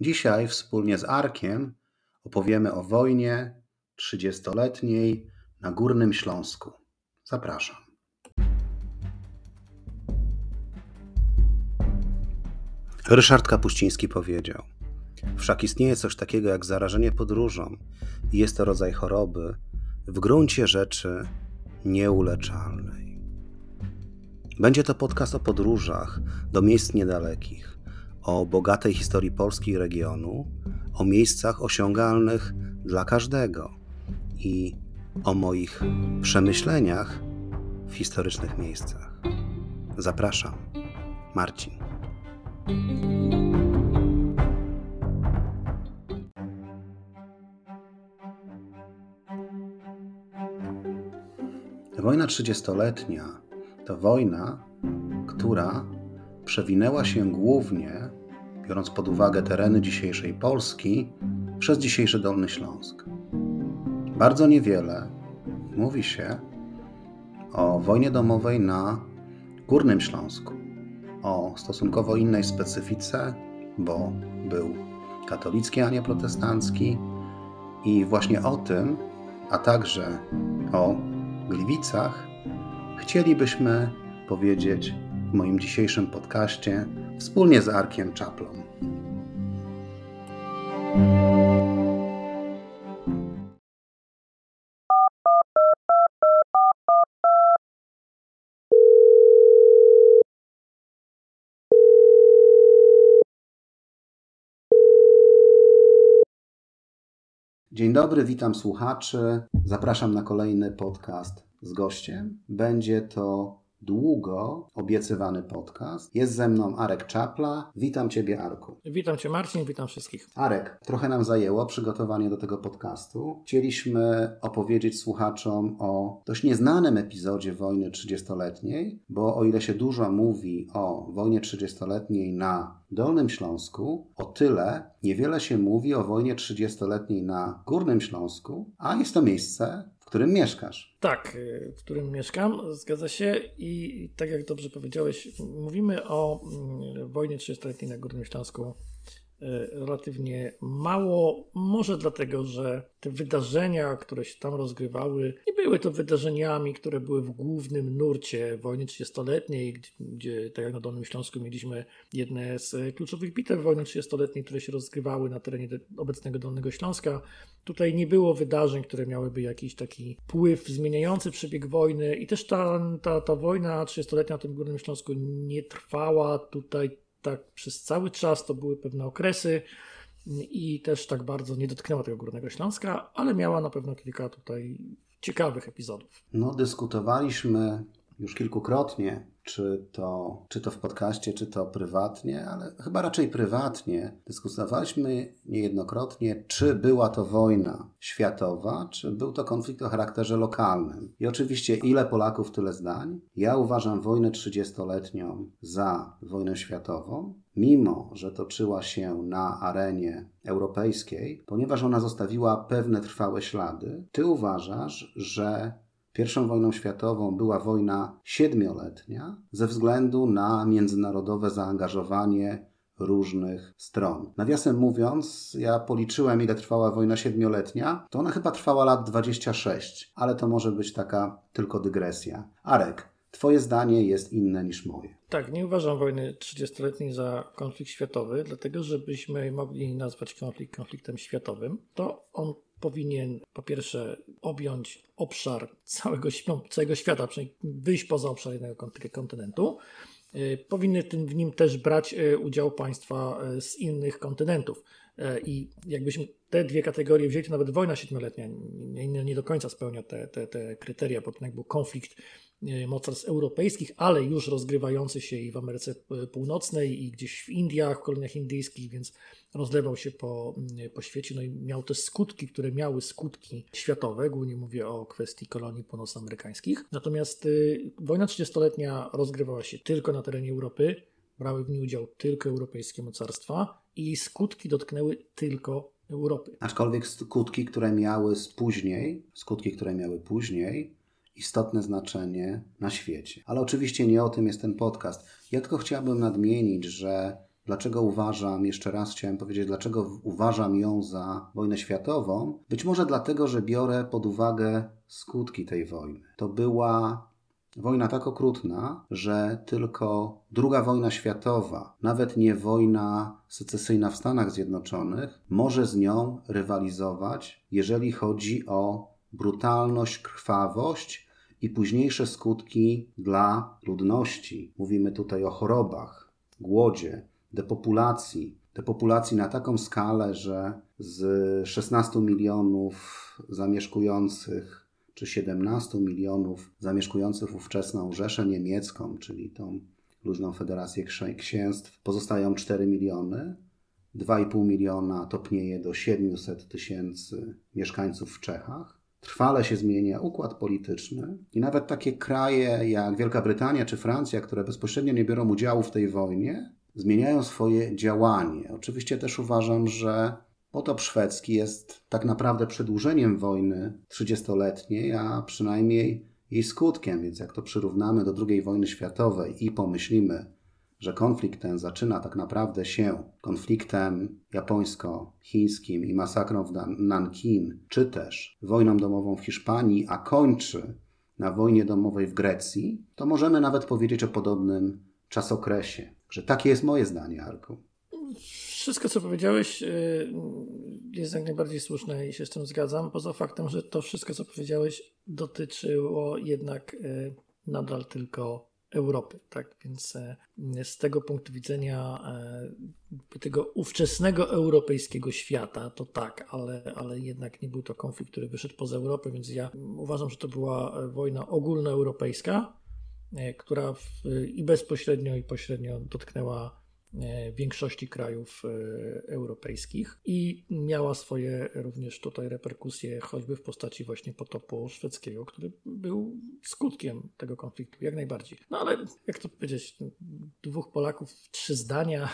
Dzisiaj wspólnie z Arkiem opowiemy o wojnie trzydziestoletniej na Górnym Śląsku. Zapraszam. Ryszard Kapuściński powiedział: Wszak istnieje coś takiego jak zarażenie podróżą, i jest to rodzaj choroby w gruncie rzeczy nieuleczalnej. Będzie to podcast o podróżach do miejsc niedalekich, o bogatej historii Polski i regionu, o miejscach osiągalnych dla każdego i o moich przemyśleniach w historycznych miejscach. Zapraszam, Marcin. Wojna trzydziestoletnia to wojna, która przewinęła się głównie, biorąc pod uwagę tereny dzisiejszej Polski, przez dzisiejszy Dolny Śląsk. Bardzo niewiele mówi się o wojnie domowej na Górnym Śląsku, o stosunkowo innej specyfice, bo był katolicki, a nie protestancki, i właśnie o tym, a także o Gliwicach, chcielibyśmy powiedzieć w moim dzisiejszym podcaście wspólnie z Arkiem Czaplą. Dzień dobry, witam słuchaczy. Zapraszam na kolejny podcast z gościem. Będzie to długo obiecywany podcast. Jest ze mną Arek Czapla. Witam Ciebie, Arku. Witam Cię, Marcin, witam wszystkich. Arek, trochę nam zajęło przygotowanie do tego podcastu. Chcieliśmy opowiedzieć słuchaczom o dość nieznanym epizodzie wojny 30-letniej, bo o ile się dużo mówi o wojnie 30-letniej na Dolnym Śląsku, o tyle niewiele się mówi o wojnie 30-letniej na Górnym Śląsku, a jest to miejsce, w którym mieszkasz. Tak, y, w którym mieszkam, zgadza się. I tak jak dobrze powiedziałeś, mówimy o mm, wojnie 30-letniej na Górnym Śląsku relatywnie mało. Może dlatego, że te wydarzenia, które się tam rozgrywały, nie były to wydarzeniami, które były w głównym nurcie wojny 30-letniej, gdzie, gdzie tak jak na Dolnym Śląsku mieliśmy jedne z kluczowych bitew wojny 30-letniej, które się rozgrywały na terenie obecnego Dolnego Śląska. Tutaj nie było wydarzeń, które miałyby jakiś taki wpływ zmieniający przebieg wojny i też ta, ta, ta wojna 30-letnia na tym Górnym Śląsku nie trwała tutaj tak przez cały czas, to były pewne okresy i też tak bardzo nie dotknęła tego Górnego Śląska, ale miała na pewno kilka tutaj ciekawych epizodów. No, dyskutowaliśmy już kilkukrotnie, czy to, czy to w podcaście, czy to prywatnie, ale chyba raczej prywatnie. Dyskutowaliśmy niejednokrotnie, czy była to wojna światowa, czy był to konflikt o charakterze lokalnym. I oczywiście, ile Polaków, tyle zdań. Ja uważam wojnę 30-letnią za wojnę światową, mimo że toczyła się na arenie europejskiej, ponieważ ona zostawiła pewne trwałe ślady. Ty uważasz, że Pierwszą wojną światową była wojna siedmioletnia ze względu na międzynarodowe zaangażowanie różnych stron. Nawiasem mówiąc, ja policzyłem, ile trwała wojna siedmioletnia, to ona chyba trwała lat 26, ale to może być taka tylko dygresja. Arek, Twoje zdanie jest inne niż moje. Tak, nie uważam wojny 30-letniej za konflikt światowy, dlatego żebyśmy mogli nazwać konflikt konfliktem światowym, to on powinien po pierwsze objąć obszar całego, całego świata, przynajmniej wyjść poza obszar jednego kontynentu. Y, powinny w nim też brać y, udział państwa y, z innych kontynentów. I jakbyśmy te dwie kategorie wzięli, to nawet wojna siedmioletnia nie, nie do końca spełnia te, te, te kryteria, bo to był konflikt E, mocarstw europejskich, ale już rozgrywający się i w Ameryce Północnej, i gdzieś w Indiach, w koloniach indyjskich, więc rozlewał się po, mm, po świecie. No i miał też skutki, które miały skutki światowe. Głównie mówię o kwestii kolonii północnoamerykańskich. Natomiast y, wojna 30-letnia rozgrywała się tylko na terenie Europy. Brały w niej udział tylko europejskie mocarstwa i skutki dotknęły tylko Europy. Aczkolwiek skutki, które miały później, skutki, które miały później, istotne znaczenie na świecie. Ale oczywiście nie o tym jest ten podcast. Ja tylko chciałbym nadmienić, że Dlaczego uważam, jeszcze raz chciałem powiedzieć, dlaczego uważam ją za wojnę światową? Być może dlatego, że biorę pod uwagę skutki tej wojny. To była wojna tak okrutna, że tylko II wojna światowa, nawet nie wojna secesyjna w Stanach Zjednoczonych, może z nią rywalizować, jeżeli chodzi o brutalność, krwawość i późniejsze skutki dla ludności. Mówimy tutaj o chorobach, głodzie, depopulacji. Depopulacji na taką skalę, że z 16 milionów zamieszkujących czy 17 milionów zamieszkujących ówczesną Rzeszę Niemiecką, czyli tą luźną federację księstw, pozostają 4 miliony. 2,5 miliona topnieje do 700 tysięcy mieszkańców w Czechach. Trwale się zmienia układ polityczny i nawet takie kraje jak Wielka Brytania czy Francja, które bezpośrednio nie biorą udziału w tej wojnie, zmieniają swoje działanie. Oczywiście też uważam, że potop szwedzki jest tak naprawdę przedłużeniem wojny 30-letniej, a przynajmniej jej skutkiem, więc jak to przyrównamy do II wojny światowej i pomyślimy, że konflikt ten zaczyna tak naprawdę się konfliktem japońsko-chińskim i masakrą w Nankin, czy też wojną domową w Hiszpanii, a kończy na wojnie domowej w Grecji, to możemy nawet powiedzieć o podobnym czasokresie. Że takie jest moje zdanie, Arku. Wszystko, co powiedziałeś, y, jest jak najbardziej słuszne i się z tym zgadzam. Poza faktem, że to wszystko, co powiedziałeś, dotyczyło jednak y, nadal tylko Europy. Tak więc y, z tego punktu widzenia tego ówczesnego europejskiego świata, to tak, ale, ale jednak nie był to konflikt, który wyszedł poza Europę, więc ja uważam, że to była wojna ogólnoeuropejska, która w, i bezpośrednio, i pośrednio dotknęła E, większości krajów e, europejskich i miała swoje również tutaj reperkusje, choćby w postaci właśnie potopu szwedzkiego, który był skutkiem tego konfliktu, jak najbardziej. No ale jak to powiedzieć, dwóch Polaków, trzy zdania.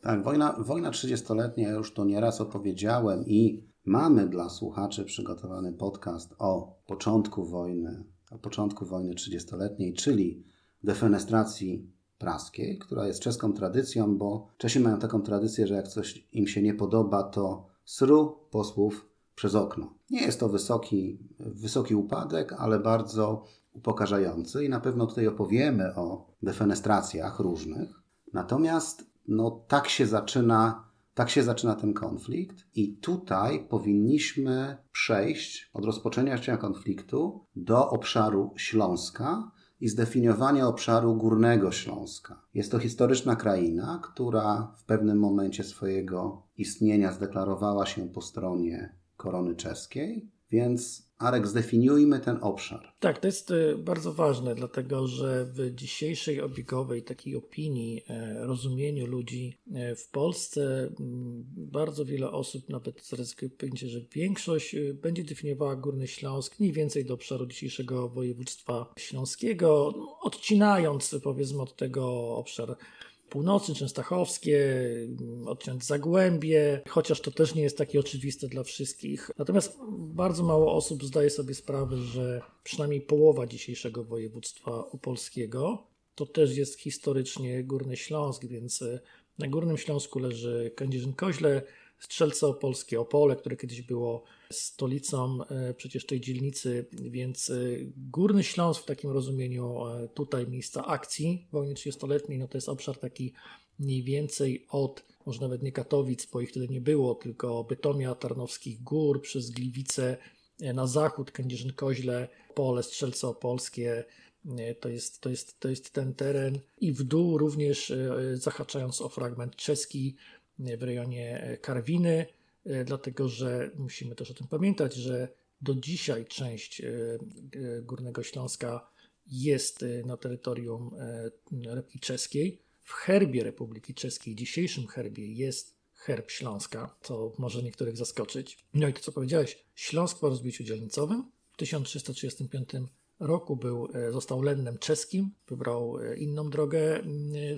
Tak, wojna, wojna 30-letnia, już to nieraz opowiedziałem i mamy dla słuchaczy przygotowany podcast o początku wojny, o początku wojny 30-letniej, czyli defenestracji praskiej, która jest czeską tradycją, bo Czesi mają taką tradycję, że jak coś im się nie podoba, to sru posłów przez okno. Nie jest to wysoki, wysoki upadek, ale bardzo upokarzający i na pewno tutaj opowiemy o defenestracjach różnych. Natomiast no, tak się zaczyna tak się zaczyna ten konflikt, i tutaj powinniśmy przejść od rozpoczęcia konfliktu do obszaru Śląska, i zdefiniowania obszaru Górnego Śląska. Jest to historyczna kraina, która w pewnym momencie swojego istnienia zdeklarowała się po stronie korony czeskiej, więc Arek, zdefiniujmy ten obszar. Tak, to jest e, bardzo ważne, dlatego że w dzisiejszej obiegowej takiej opinii, e, rozumieniu ludzi e, w Polsce bardzo wiele osób, nawet zaryzykuję powiedzieć, że większość będzie definiowała Górny Śląsk mniej więcej do obszaru dzisiejszego województwa śląskiego, odcinając powiedzmy od tego obszar północny, częstochowskie, odciąć Zagłębie, chociaż to też nie jest takie oczywiste dla wszystkich. Natomiast bardzo mało osób zdaje sobie sprawę, że przynajmniej połowa dzisiejszego województwa opolskiego to też jest historycznie Górny Śląsk, więc na Górnym Śląsku leży Kędzierzyn-Koźle, Strzelce Opolskie, Opole, które kiedyś było stolicą e, przecież tej dzielnicy, więc e, Górny Śląsk w takim rozumieniu e, tutaj miejsca akcji wojny 30-letniej, no to jest obszar taki mniej więcej od, może nawet nie Katowic, bo ich wtedy nie było, tylko Bytomia, Tarnowskich Gór, przez Gliwice na zachód, Kędzierzyn-Koźle, Pole, Strzelce Opolskie, to jest, to, jest, to jest ten teren. I w dół również zahaczając o fragment czeski w rejonie Karwiny, dlatego że musimy też o tym pamiętać, że do dzisiaj część e, e, Górnego Śląska jest na terytorium Republiki Czeskiej. W herbie Republiki Czeskiej, dzisiejszym herbie jest herb Śląska, co może niektórych zaskoczyć. No i to, co powiedziałeś, Śląsk po rozbiciu dzielnicowym w 1335 roku był, e, został lennem czeskim, wybrał e, inną drogę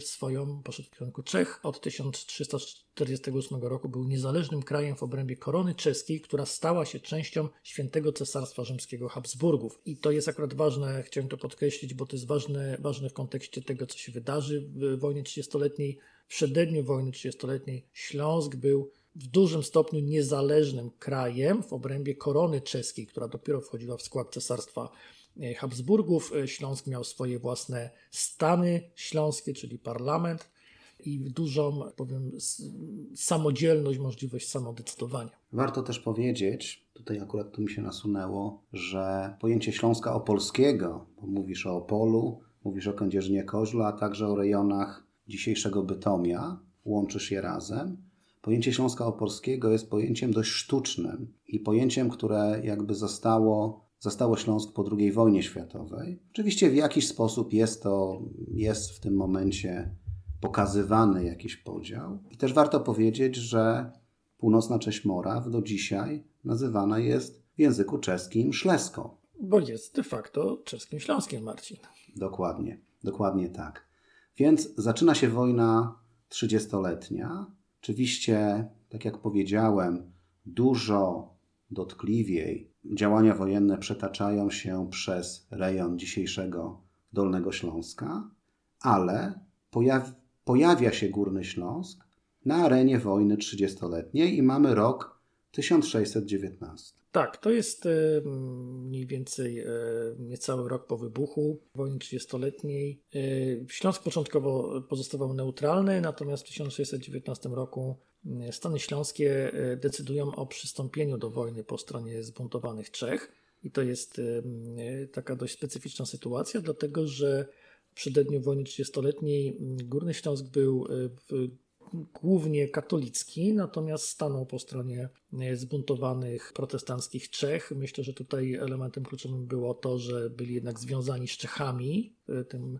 swoją, poszedł w kierunku Czech. Od 1348 roku był niezależnym krajem w obrębie korony czeskiej, która stała się częścią świętego cesarstwa rzymskiego Habsburgów. I to jest akurat ważne, chciałem to podkreślić, bo to jest ważne, ważne w kontekście tego, co się wydarzy w wojnie 30-letniej w przededniu wojny 30-letniej Śląsk był w dużym stopniu niezależnym krajem w obrębie korony czeskiej, która dopiero wchodziła w skład cesarstwa Habsburgów. E, Śląsk miał swoje własne stany śląskie, czyli parlament i dużą, powiem, samodzielność, możliwość samodecydowania. Warto też powiedzieć, tutaj akurat tu mi się nasunęło, że pojęcie Śląska Opolskiego, bo mówisz o Opolu, mówisz o Kędzierzynie Koźlu, a także o rejonach dzisiejszego Bytomia, łączysz je razem. Pojęcie Śląska Opolskiego jest pojęciem dość sztucznym i pojęciem, które jakby zostało, zostało Śląsk po II wojnie światowej. Oczywiście w jakiś sposób jest to, jest w tym momencie pokazywany jakiś podział. I też warto powiedzieć, że północna część Moraw do dzisiaj nazywana jest w języku czeskim szlesko. Bo jest de facto czeskim śląskiem, Marcin. Dokładnie, dokładnie tak. Więc zaczyna się wojna trzydziestoletnia. Oczywiście, tak jak powiedziałem, dużo dotkliwiej działania wojenne przetaczają się przez rejon dzisiejszego Dolnego Śląska, ale pojaw pojawia się Górny Śląsk na arenie wojny trzydziestoletniej i mamy rok 1619. Tak, to jest e, mniej więcej e, niecały rok po wybuchu wojny 30-letniej. E, Śląsk początkowo pozostawał neutralny, natomiast w 1619 roku Stany Śląskie decydują o przystąpieniu do wojny po stronie zbuntowanych Czech. I to jest taka dość specyficzna sytuacja, dlatego że w przededniu wojny 30-letniej Górny Śląsk był głównie katolicki, natomiast stanął po stronie e, zbuntowanych protestanckich Czech. Myślę, że tutaj elementem kluczowym było to, że byli jednak związani z Czechami e, tym,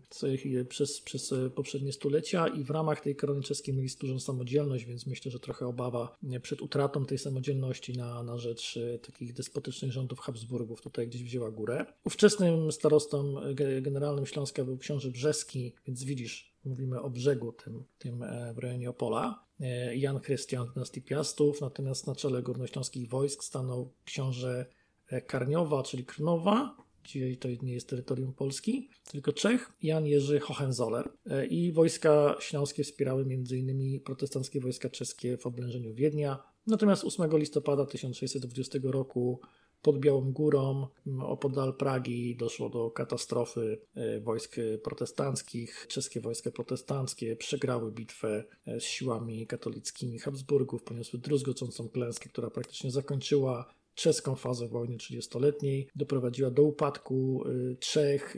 przez, przez e, poprzednie stulecia i w ramach tej korony czeskiej mieli dużą samodzielność, więc myślę, że trochę obawa przed utratą tej samodzielności na, na rzecz takich despotycznych rządów Habsburgów tutaj gdzieś wzięła górę. Ówczesnym starostą generalnym Śląska był książę Brzeski, więc widzisz, mówimy o brzegu tym, tym w rejonie Opola, e, Jan Chrystian dynastii Piastów, natomiast na czele górnośląskich wojsk stanął książę e, Karniowa, czyli Krnowa, dzisiaj to nie jest terytorium Polski, tylko Czech, Jan Jerzy Hohenzoller. E, I wojska śląskie wspierały m.in. protestanckie wojska czeskie w oblężeniu Wiednia. Natomiast 8 listopada 1620 roku pod Białą Górą, opodal Pragi, doszło do katastrofy e, wojsk protestanckich. Czeskie wojska protestanckie przegrały bitwę e, z siłami katolickimi Habsburgów, poniosły druzgocącą klęskę, która praktycznie zakończyła czeską fazę wojny 30-letniej, doprowadziła do upadku e, Czech,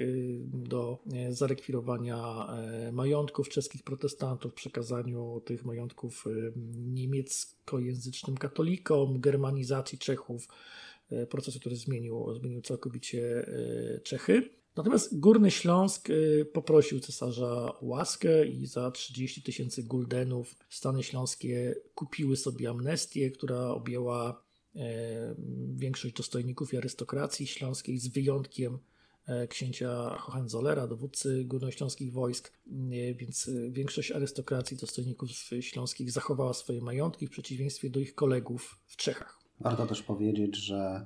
do zarekwirowania majątków czeskich protestantów, przekazaniu tych majątków niemieckojęzycznym katolikom, germanizacji Czechów, E, procesu, który zmienił, zmienił całkowicie e, Czechy. Natomiast Górny Śląsk e, poprosił cesarza łaskę i za 30 tysięcy guldenów Stany Śląskie kupiły sobie amnestię, która objęła większość dostojników i arystokracji śląskiej z wyjątkiem księcia Hohenzollera, dowódcy górnośląskich wojsk, więc większość arystokracji, dostojników śląskich zachowała swoje majątki w przeciwieństwie do ich kolegów w Czechach. Warto też powiedzieć, że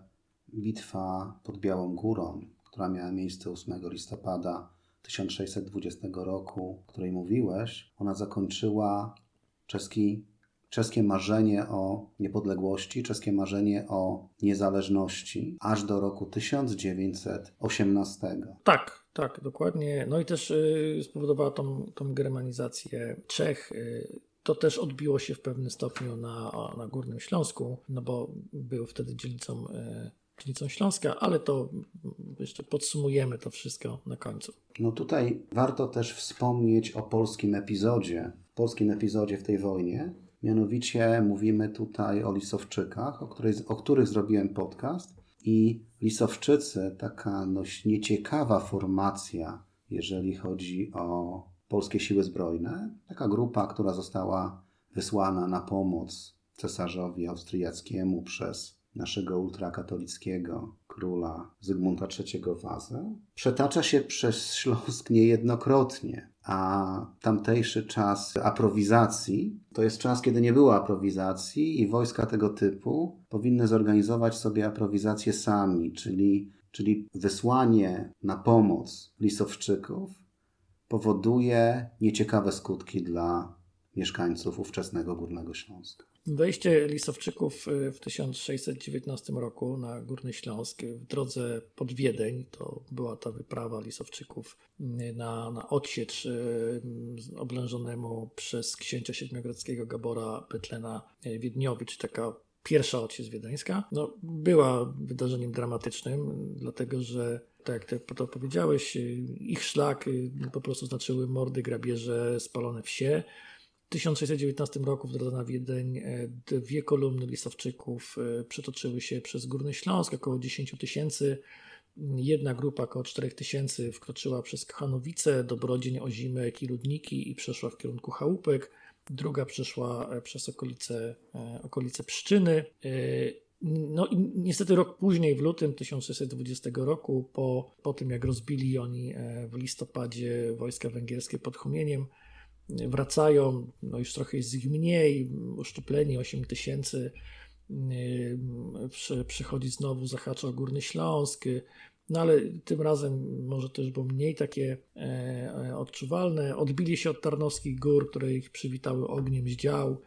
bitwa pod Białą Górą, która miała miejsce 8 listopada 1620 roku, o której mówiłeś, ona zakończyła czeski, czeskie marzenie o niepodległości, czeskie marzenie o niezależności aż do roku 1918. Tak, tak, dokładnie. No i też y, spowodowała tą, tą germanizację Czech. Y, to też odbiło się w pewnym stopniu na, na Górnym Śląsku, no bo był wtedy dzielnicą, e, dzielnicą Śląska, ale to jeszcze podsumujemy to wszystko na końcu. No tutaj warto też wspomnieć o polskim epizodzie, polskim epizodzie w tej wojnie. Mianowicie mówimy tutaj o Lisowczykach, o, której, o których zrobiłem podcast. I Lisowczycy, taka dość nieciekawa formacja, jeżeli chodzi o polskie siły zbrojne. Taka grupa, która została wysłana na pomoc cesarzowi austriackiemu przez naszego ultrakatolickiego króla Zygmunta III Wazę, przetacza się przez Śląsk niejednokrotnie, a tamtejszy czas aprowizacji to jest czas, kiedy nie było aprowizacji i wojska tego typu powinny zorganizować sobie aprowizację sami, czyli, czyli wysłanie na pomoc Lisowczyków powoduje nieciekawe skutki dla mieszkańców ówczesnego Górnego Śląska. Wejście Lisowczyków y, w 1619 roku na Górny Śląsk w drodze pod Wiedeń, to była ta wyprawa Lisowczyków y, na, na odsiecz y, oblężonemu przez księcia siedmiogrodzkiego Gabora Betlena Wiedniowicz, taka pierwsza odsiecz wiedeńska. No, była wydarzeniem dramatycznym, dlatego że tak jak ty to powiedziałeś, ich szlak po prostu znaczyły mordy, grabieże, spalone wsie. W 1619 roku w drodze na Wiedeń e, dwie kolumny lisowczyków e, przetoczyły się przez Górny Śląsk, około 10 tysięcy. Jedna grupa, około 4 tysięcy, wkroczyła przez Kachanowice, Dobrodzień, Ozimek i Ludniki i przeszła w kierunku Chałupek. Druga przeszła e, przez okolice, okolice Pszczyny. No i niestety rok później, w lutym 1620 roku, po, po tym jak rozbili oni w listopadzie wojska węgierskie pod Chomieniem, wracają, no już trochę jest ich mniej, uszczupleni 8 tysięcy, yy, przychodzi znowu, zahacza Górny Śląsk, no ale tym razem może też było mniej takie e, odczuwalne. Odbili się od Tarnowskich Gór, które ich przywitały ogniem z dział,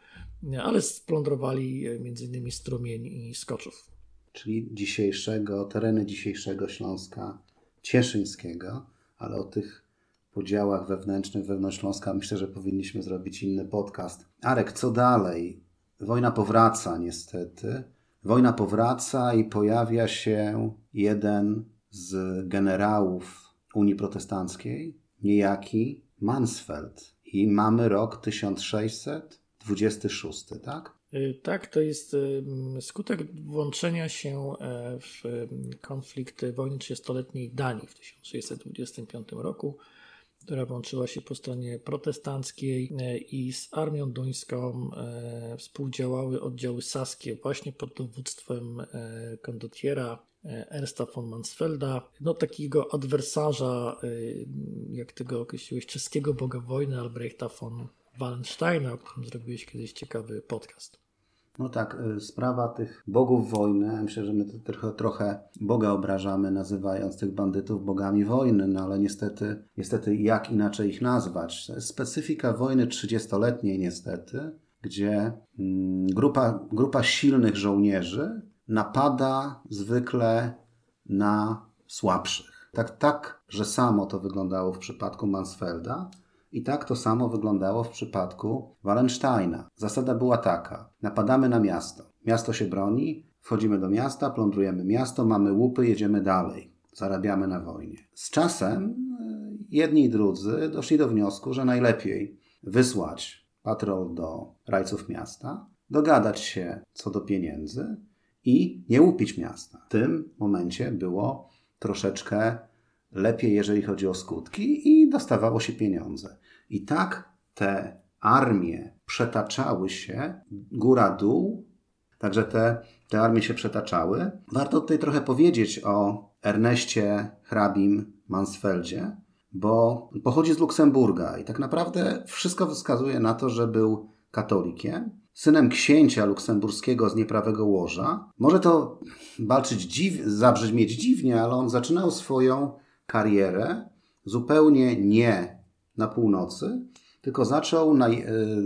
ale splądrowali e, m.in. strumień i skoczów. Czyli dzisiejszego, tereny dzisiejszego Śląska Cieszyńskiego, ale o tych podziałach wewnętrznych wewnątrz Śląska myślę, że powinniśmy zrobić inny podcast. Arek, co dalej? Wojna powraca niestety. Wojna powraca i pojawia się jeden z generałów Unii Protestanckiej, niejaki Mansfeld. I mamy rok 1626, tak? Y, tak, to jest skutek włączenia się e, w konflikt wojny 30-letniej Danii w 1625 roku która włączyła się po stronie protestanckiej e, i z armią duńską e, współdziałały oddziały saskie właśnie pod dowództwem kondotiera Ernsta von Mansfelda, no takiego adwersarza, jak tego określiłeś, czeskiego boga wojny Albrechta von Wallensteina, o którym zrobiłeś kiedyś ciekawy podcast. No tak, y, sprawa tych bogów wojny, myślę, że my trochę, trochę Boga obrażamy, nazywając tych bandytów bogami wojny, no ale niestety, niestety jak inaczej ich nazwać? To jest specyfika wojny trzydziestoletniej niestety, gdzie mm, grupa, grupa silnych żołnierzy napada zwykle na słabszych. Tak, tak, że samo to wyglądało w przypadku Mansfelda, i tak to samo wyglądało w przypadku Wallensteina. Zasada była taka: napadamy na miasto. Miasto się broni, wchodzimy do miasta, plądrujemy miasto, mamy łupy, jedziemy dalej. Zarabiamy na wojnie. Z czasem e, jedni i drudzy doszli do wniosku, że najlepiej wysłać patrol do rajców miasta, dogadać się co do pieniędzy i nie łupić miasta. W tym momencie było troszeczkę lepiej, jeżeli chodzi o skutki, i dostawało się pieniądze. I tak te armie przetaczały się góra-dół, także te, te armie się przetaczały. Warto tutaj trochę powiedzieć o Erneście hrabim Mansfeldzie, bo pochodzi z Luksemburga i tak naprawdę wszystko wskazuje na to, że był katolikiem, synem księcia luksemburskiego z nieprawego łoża. Może to dziw, zabrzmieć dziwnie, ale on zaczynał swoją karierę zupełnie nie na północy, tylko zaczął, e,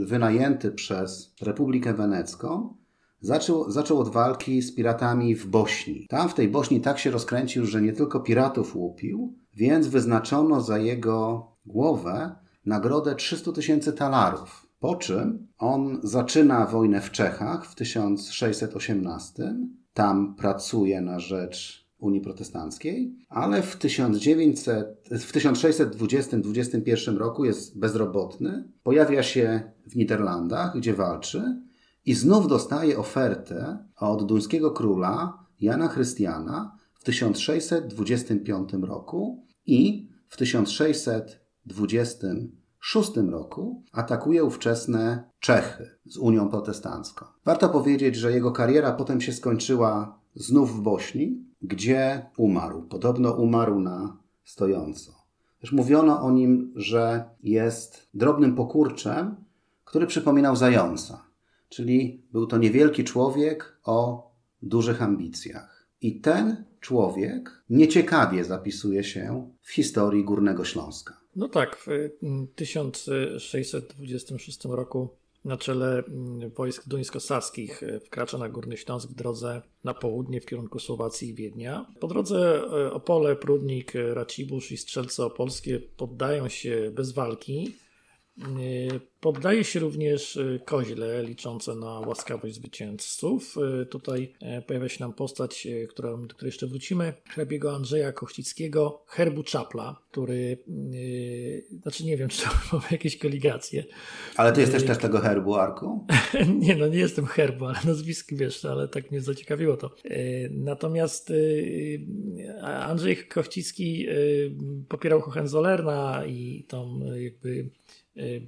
wynajęty przez Republikę Wenecką, zaczął, zaczął od walki z piratami w Bośni. Tam w tej Bośni tak się rozkręcił, że nie tylko piratów łupił, więc wyznaczono za jego głowę nagrodę 300 tysięcy talarów. Po czym on zaczyna wojnę w Czechach w 1618. Tam pracuje na rzecz Unii Protestanckiej, ale w, 1900, w 1620-21 roku jest bezrobotny, pojawia się w Niderlandach, gdzie walczy i znów dostaje ofertę od duńskiego króla Jana Chrystiana w 1625 roku i w 1626 roku atakuje ówczesne Czechy z Unią Protestancką. Warto powiedzieć, że jego kariera potem się skończyła znów w Bośni, gdzie umarł. Podobno umarł na stojąco. Też mówiono o nim, że jest drobnym pokurczem, który przypominał zająca. Czyli był to niewielki człowiek o dużych ambicjach. I ten człowiek nieciekawie zapisuje się w historii Górnego Śląska. No tak, w 1626 roku na czele mm, wojsk duńsko-saskich e, wkracza na Górny Śląsk w drodze na południe w kierunku Słowacji i Wiednia. Po drodze e, Opole, Prudnik, e, Racibórz i strzelce opolskie poddają się bez walki. Poddaje się również y, koźle liczące na łaskawość zwycięzców. Y, tutaj e, pojawia się nam postać, y, która, do której jeszcze wrócimy, hrabiego Andrzeja Kościckiego, herbu Czapla, który, znaczy nie wiem, czy to ma jakieś koligacje. Ale ty jesteś też tego herbu, Arku? nie, no nie jestem herbu, ale nazwisk wiesz, ale tak mnie zaciekawiło to. Natomiast Andrzej Kościcki popierał Hohenzollerna i tą jakby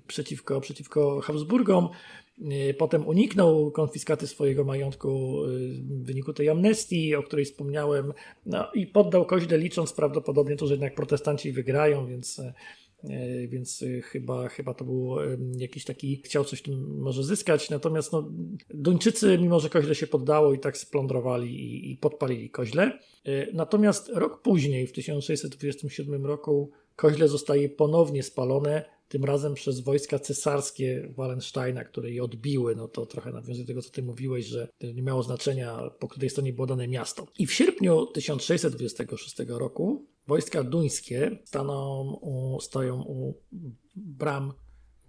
przeciwko przeciwko Habsburgom. Y, potem uniknął konfiskaty swojego majątku y, w wyniku tej amnestii, o której wspomniałem, no i poddał koźle, licząc prawdopodobnie to, że jednak protestanci wygrają, więc, y, więc chyba, chyba to był jakiś taki, chciał coś tym może zyskać. Natomiast no, Duńczycy, mimo że koźle się poddało, i tak splądrowali i, i podpalili koźle. Natomiast rok później, w 1627 roku, koźle zostaje ponownie spalone tym razem przez wojska cesarskie Wallensteina, które je odbiły. No to trochę nawiązuje do tego, co ty mówiłeś, że nie miało znaczenia, po której stronie było dane miasto. I w sierpniu 1626 roku wojska duńskie staną u, stoją u bram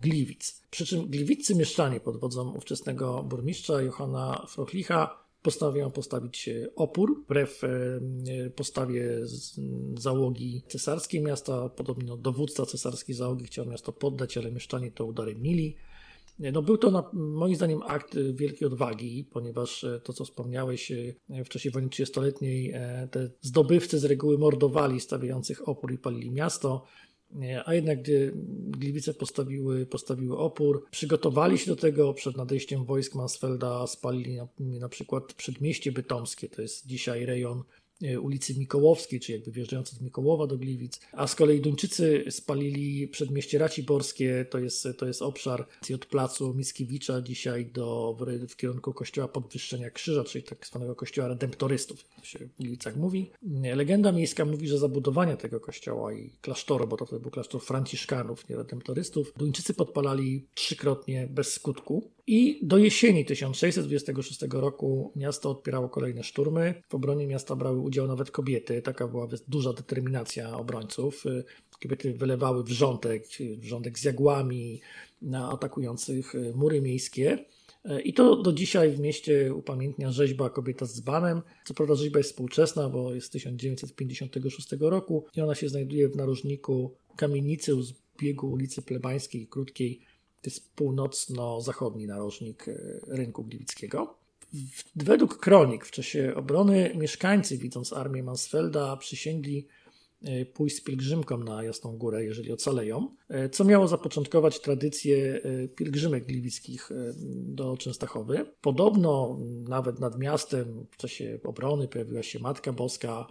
Gliwic. Przy czym gliwiccy mieszczanie pod wodzą ówczesnego burmistrza Johanna Frochlicha postanowią postawić opór wbrew e, postawie załogi cesarskiej miasta. Podobno dowódca cesarskiej załogi chciał miasto poddać, ale mieszczanie to udaremnili. No był to na, moim zdaniem akt wielkiej odwagi, ponieważ e, to, co wspomniałeś, e, w czasie wojny 30-letniej te zdobywcy z reguły mordowali stawiających opór i palili miasto. A jednak gdy Gliwice postawiły, postawiły opór, przygotowali się do tego przed nadejściem wojsk Mansfelda, spalili na, na przykład przedmieście bytomskie, to jest dzisiaj rejon ulicy Mikołowskiej, czy jakby wjeżdżający z Mikołowa do Gliwic, a z kolei Duńczycy spalili przedmieście Raciborskie, to jest, to jest obszar od placu Mickiewicza dzisiaj do, w, w kierunku kościoła Podwyższenia Krzyża, czyli tak zwanego kościoła redemptorystów, jak się w Gliwicach mówi. Legenda miejska mówi, że zabudowania tego kościoła i klasztoru, bo to wtedy był klasztor franciszkanów, nie redemptorystów, Duńczycy podpalali trzykrotnie bez skutku. I do jesieni 1626 roku miasto odpierało kolejne szturmy. W obronie miasta brały udział nawet kobiety. Taka była duża determinacja obrońców. Kobiety wylewały wrzątek, wrzątek z jagłami na atakujących mury miejskie. I to do dzisiaj w mieście upamiętnia rzeźba Kobieta z dzbanem. Co prawda rzeźba jest współczesna, bo jest z 1956 roku i ona się znajduje w narożniku kamienicy u zbiegu ulicy Plebańskiej, krótkiej to jest północno-zachodni narożnik e, rynku gliwickiego. Według kronik w czasie obrony mieszkańcy, widząc armię Mansfelda, przysięgli e, pójść z pielgrzymką na Jasną Górę, jeżeli ocaleją, e, co miało zapoczątkować tradycję pielgrzymek gliwickich do Częstochowy. Podobno nawet nad miastem w czasie obrony pojawiła się Matka Boska,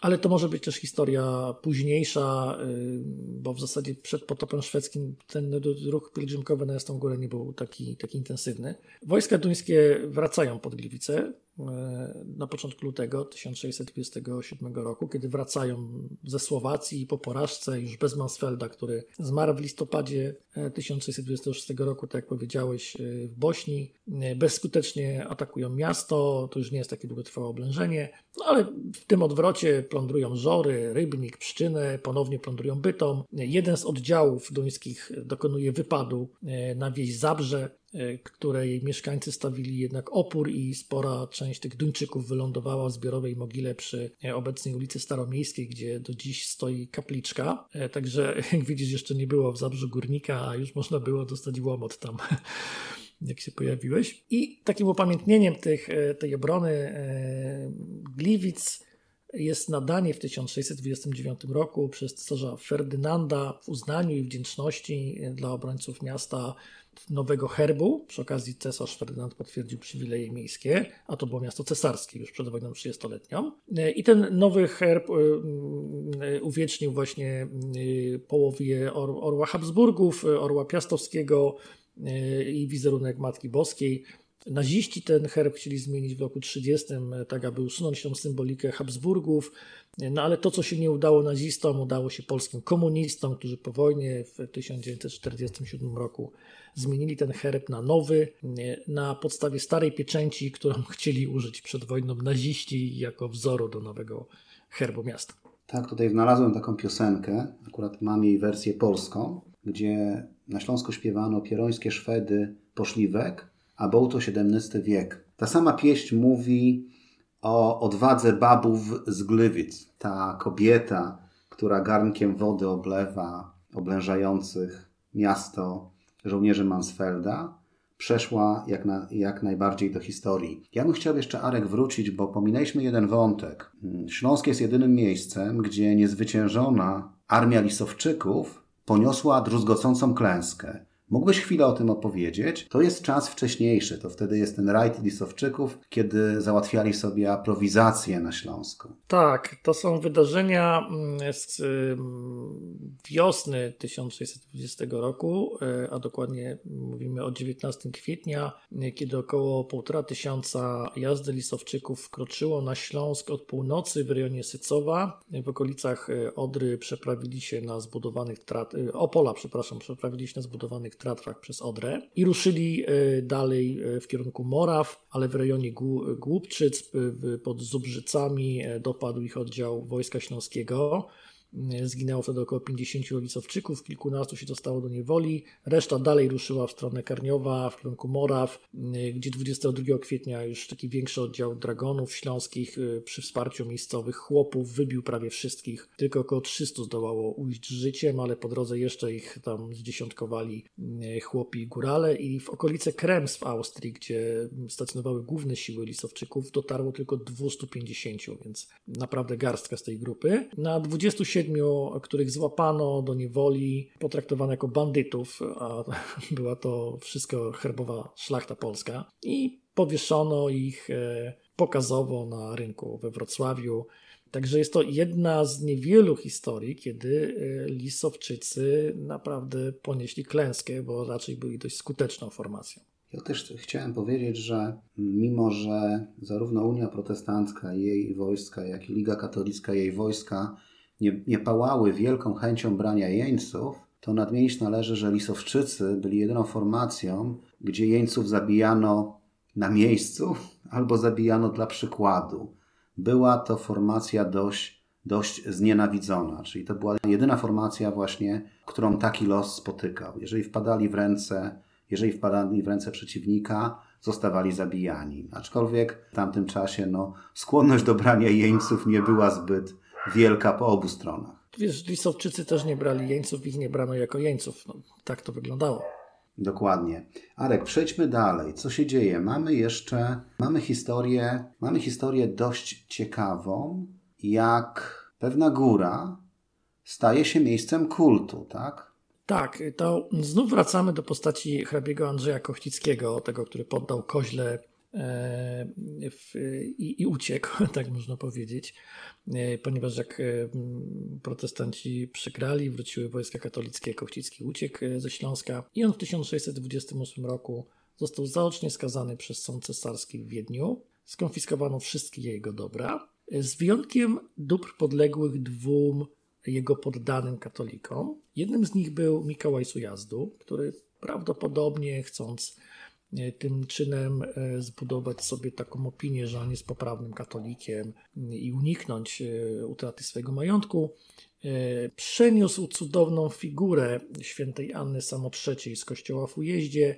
ale to może być też historia późniejsza, y, bo w zasadzie przed potopem szwedzkim ten ruch pielgrzymkowy na Jasną Górę nie był taki, taki intensywny. Wojska duńskie wracają pod Gliwice. E, na początku lutego 1627 roku, kiedy wracają ze Słowacji po porażce już bez Mansfelda, który zmarł w listopadzie 1626 e, roku, tak jak powiedziałeś, e, w Bośni. Bezskutecznie atakują miasto, to już nie jest takie długotrwałe oblężenie, no ale w tym odwrocie plądrują Żory, Rybnik, Pszczynę, ponownie plądrują Bytom. Jeden z oddziałów duńskich dokonuje wypadu na wieś Zabrze, której mieszkańcy stawili jednak opór i spora część tych Duńczyków wylądowała w zbiorowej mogile przy e, obecnej ulicy Staromiejskiej, gdzie do dziś stoi kapliczka. E, także jak widzisz, jeszcze nie było w Zabrzu Górnika, a już można było dostać łomot tam jak się pojawiłeś. I takim upamiętnieniem tych, tej obrony Gliwic jest nadanie w 1629 roku przez cesarza Ferdynanda w uznaniu i wdzięczności dla obrońców miasta nowego herbu. Przy okazji cesarz Ferdynand potwierdził przywileje miejskie, a to było miasto cesarskie już przed wojną 30-letnią. I ten nowy herb y, y, uwiecznił właśnie połowie orła Habsburgów, orła piastowskiego i wizerunek Matki Boskiej. Naziści ten herb chcieli zmienić w roku 30, tak aby usunąć tą symbolikę Habsburgów, no ale to, co się nie udało nazistom, udało się polskim komunistom, którzy po wojnie w 1947 roku zmienili ten herb na nowy, na podstawie starej pieczęci, którą chcieli użyć przed wojną naziści jako wzoru do nowego herbu miasta. Tak, tutaj znalazłem taką piosenkę, akurat mam jej wersję polską, gdzie na Śląsku śpiewano pierońskie Szwedy poszliwek, a był to XVII wiek. Ta sama pieśń mówi o odwadze babów z Gliwic. Ta kobieta, która garnkiem wody oblewa oblężających miasto żołnierzy Mansfelda, przeszła jak, na, jak najbardziej do historii. Ja bym chciał jeszcze, Arek, wrócić, bo pominęliśmy jeden wątek. Śląsk jest jedynym miejscem, gdzie niezwyciężona armia Lisowczyków poniosła druzgocącą klęskę. Mógłbyś chwilę o tym opowiedzieć? To jest czas wcześniejszy, to wtedy jest ten rajd Lisowczyków, kiedy załatwiali sobie aprowizację na Śląsku. Tak, to są wydarzenia mm, z wiosny 1620 roku, e, a dokładnie mówimy o 19 kwietnia, kiedy około półtora tysiąca jazdy Lisowczyków wkroczyło na Śląsk od północy w rejonie Sycowa. W okolicach e, Odry przeprawili się na zbudowanych, e, Opola, przepraszam, przeprawili się na zbudowanych Tatrach przez Odrę i ruszyli e, dalej e, w kierunku Moraw, ale w rejonie Głupczyc pod Zubrzycami e, dopadł ich oddział Wojska Śląskiego. Zginęło wtedy około 50 Olicowczyków, kilkunastu się dostało do niewoli. Reszta dalej ruszyła w stronę Karniowa, w kierunku Moraw, gdzie 22 kwietnia już taki większy oddział dragonów śląskich y, przy wsparciu miejscowych chłopów wybił prawie wszystkich. Tylko około 300 zdołało ujść życiem, ale po drodze jeszcze ich tam zdziesiątkowali y, chłopi i górale i w okolice Krems w Austrii, gdzie stacjonowały główne siły Lisowczyków, dotarło tylko 250, więc naprawdę garstka z tej grupy. Na 27 siedmiu, których złapano do niewoli, potraktowano jako bandytów, a była to wszystko herbowa szlachta polska i powieszono ich e, pokazowo na rynku we Wrocławiu. Także jest to jedna z niewielu historii, kiedy e, Lisowczycy naprawdę ponieśli klęskę, bo raczej byli dość skuteczną formacją. Ja też chciałem powiedzieć, że mimo, że zarówno Unia Protestancka, jej wojska, jak i Liga Katolicka, jej wojska nie, nie pałały wielką chęcią brania jeńców, to nadmienić należy, że Lisowczycy byli jedyną formacją, gdzie jeńców zabijano na miejscu albo zabijano dla przykładu. Była to formacja dość, dość znienawidzona, czyli to była jedyna formacja właśnie, którą taki los spotykał. Jeżeli wpadali w ręce, jeżeli wpadali w ręce przeciwnika, zostawali zabijani. Aczkolwiek w tamtym czasie no, skłonność do brania jeńców nie była zbyt, wielka po obu stronach. Wiesz, Lisowczycy też nie brali jeńców, ich nie brano jako jeńców. No, tak to wyglądało. Dokładnie. Arek, przejdźmy dalej. Co się dzieje? Mamy jeszcze, mamy historię, mamy historię dość ciekawą, jak pewna góra staje się miejscem kultu, tak? Tak, to znów wracamy do postaci hrabiego Andrzeja Kochcickiego, tego, który poddał koźle w, i, i uciekł, tak można powiedzieć. E, ponieważ jak e, protestanci przegrali, wróciły wojska katolickie, Kościcki uciekł e, ze Śląska i on w 1628 roku został zaocznie skazany przez sąd cesarski w Wiedniu. Skonfiskowano wszystkie jego dobra, z wyjątkiem dóbr podległych dwóm jego poddanym katolikom. Jednym z nich był Mikołaj Sujazdu, który prawdopodobnie chcąc E, tym czynem e, zbudować sobie taką opinię, że on jest poprawnym katolikiem i uniknąć e, utraty swojego majątku, przeniósł cudowną figurę świętej Anny Samotrzeciej z kościoła w Ujeździe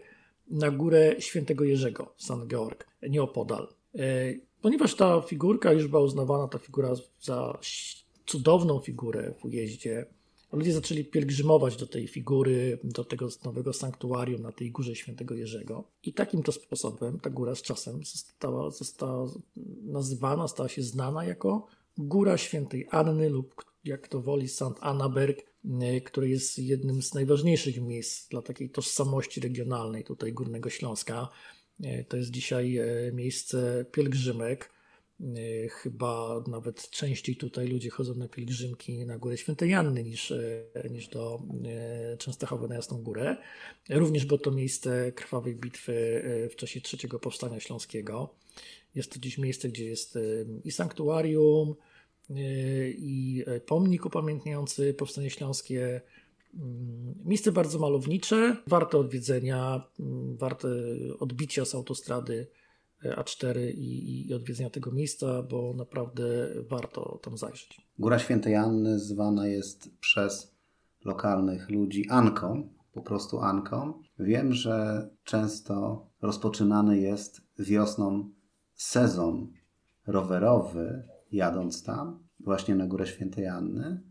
na górę świętego Jerzego, San Georg, nieopodal. Ponieważ ta figurka już była uznawana, ta figura za cudowną figurę w Ujeździe, Ludzie zaczęli pielgrzymować do tej figury, do tego nowego sanktuarium na tej górze świętego Jerzego. I takim to sposobem ta góra z czasem została, została nazywana, stała się znana jako Góra Świętej Anny lub jak to woli St. Annaberg, e, który jest jednym z najważniejszych miejsc dla takiej tożsamości regionalnej tutaj Górnego Śląska. E, to jest dzisiaj e, miejsce pielgrzymek chyba nawet częściej tutaj ludzie chodzą na pielgrzymki na Górę Świętej Janny niż, e, niż do e, Częstochowy na Jasną Górę. Również było to miejsce krwawej bitwy w czasie trzeciego powstania śląskiego. Jest to dziś miejsce, gdzie jest i sanktuarium, i pomnik upamiętniający powstanie śląskie. Mm, miejsce bardzo malownicze, warte odwiedzenia, mm, warte odbicia z autostrady a4 i, i odwiedzenia tego miejsca, bo naprawdę warto tam zajrzeć. Góra Świętej Anny zwana jest przez lokalnych ludzi Anką, po prostu Anką. Wiem, że często rozpoczynany jest wiosną sezon rowerowy, jadąc tam, właśnie na Górę Świętej Anny.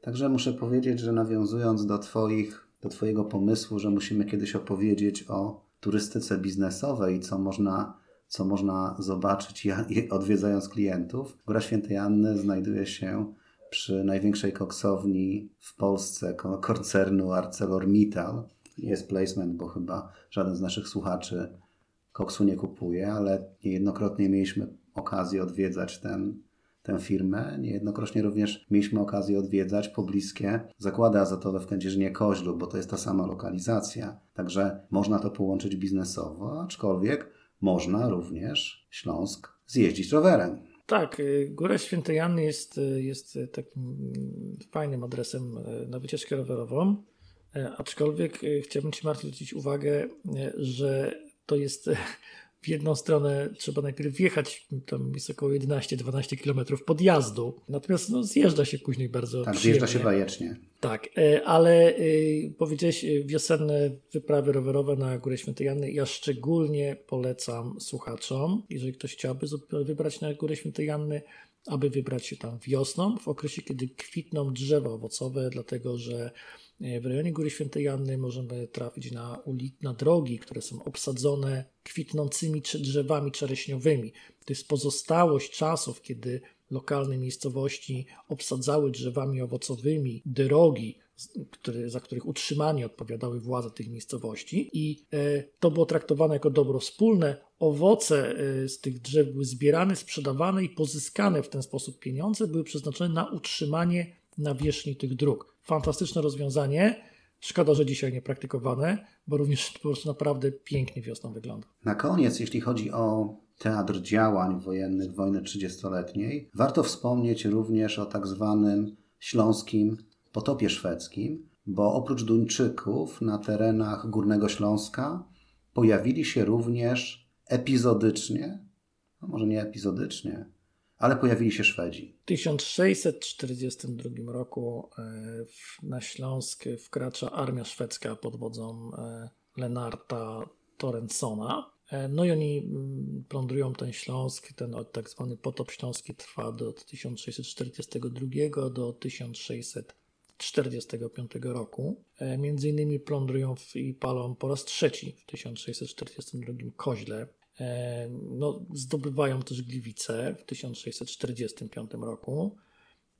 Także muszę powiedzieć, że nawiązując do, twoich, do Twojego pomysłu, że musimy kiedyś opowiedzieć o turystyce biznesowej, co można co można zobaczyć odwiedzając klientów. Góra Świętej Anny znajduje się przy największej koksowni w Polsce koncernu ArcelorMittal. Nie jest placement, bo chyba żaden z naszych słuchaczy koksu nie kupuje, ale niejednokrotnie mieliśmy okazję odwiedzać ten, tę firmę. Niejednokrotnie również mieliśmy okazję odwiedzać pobliskie zakłady azotowe w Kędzierzynie-Koźlu, bo to jest ta sama lokalizacja. Także można to połączyć biznesowo, aczkolwiek można również Śląsk zjeździć rowerem. Tak, y, Góra Świętej Janny jest, y, jest takim mm, fajnym adresem y, na wycieczkę rowerową, aczkolwiek chciałbym Ci Martin zwrócić uwagę, że to jest w jedną stronę trzeba najpierw wjechać, tam jest około 11-12 km podjazdu, natomiast no, zjeżdża się później bardzo Tak, zjeżdża się bajecznie. Tak, e, ale e, powiedziałeś e, wiosenne wyprawy rowerowe na Górę Świętej Janny. Ja szczególnie polecam słuchaczom, jeżeli ktoś chciałby wybrać na Górę Świętej Janny, aby wybrać się tam wiosną, w okresie, kiedy kwitną drzewa owocowe, dlatego że w rejonie Góry Świętej Janny możemy trafić na, ulic, na drogi, które są obsadzone kwitnącymi drzewami czereśniowymi. To jest pozostałość czasów, kiedy lokalne miejscowości obsadzały drzewami owocowymi drogi, które, za których utrzymanie odpowiadały władze tych miejscowości i e, to było traktowane jako dobro wspólne. Owoce e, z tych drzew były zbierane, sprzedawane i pozyskane w ten sposób pieniądze były przeznaczone na utrzymanie nawierzchni tych dróg. Fantastyczne rozwiązanie. Szkoda, że dzisiaj nie praktykowane, bo również po prostu naprawdę pięknie wiosną wygląda. Na koniec, jeśli chodzi o teatr działań wojennych wojny 30-letniej, warto wspomnieć również o tak zwanym śląskim potopie szwedzkim, bo oprócz Duńczyków na terenach Górnego Śląska pojawili się również epizodycznie, no może nie epizodycznie, ale pojawili się Szwedzi. W 1642 roku e, na Śląsk wkracza armia szwedzka pod wodzą e, Lenarta Torensona. E, no i oni mm, plądrują ten Śląsk, ten tak zwany potop śląski trwa do 1642 do 1645 roku. Między innymi plądrują i palą po raz trzeci w 1642 koźle no, zdobywają też Gliwice w 1645 roku.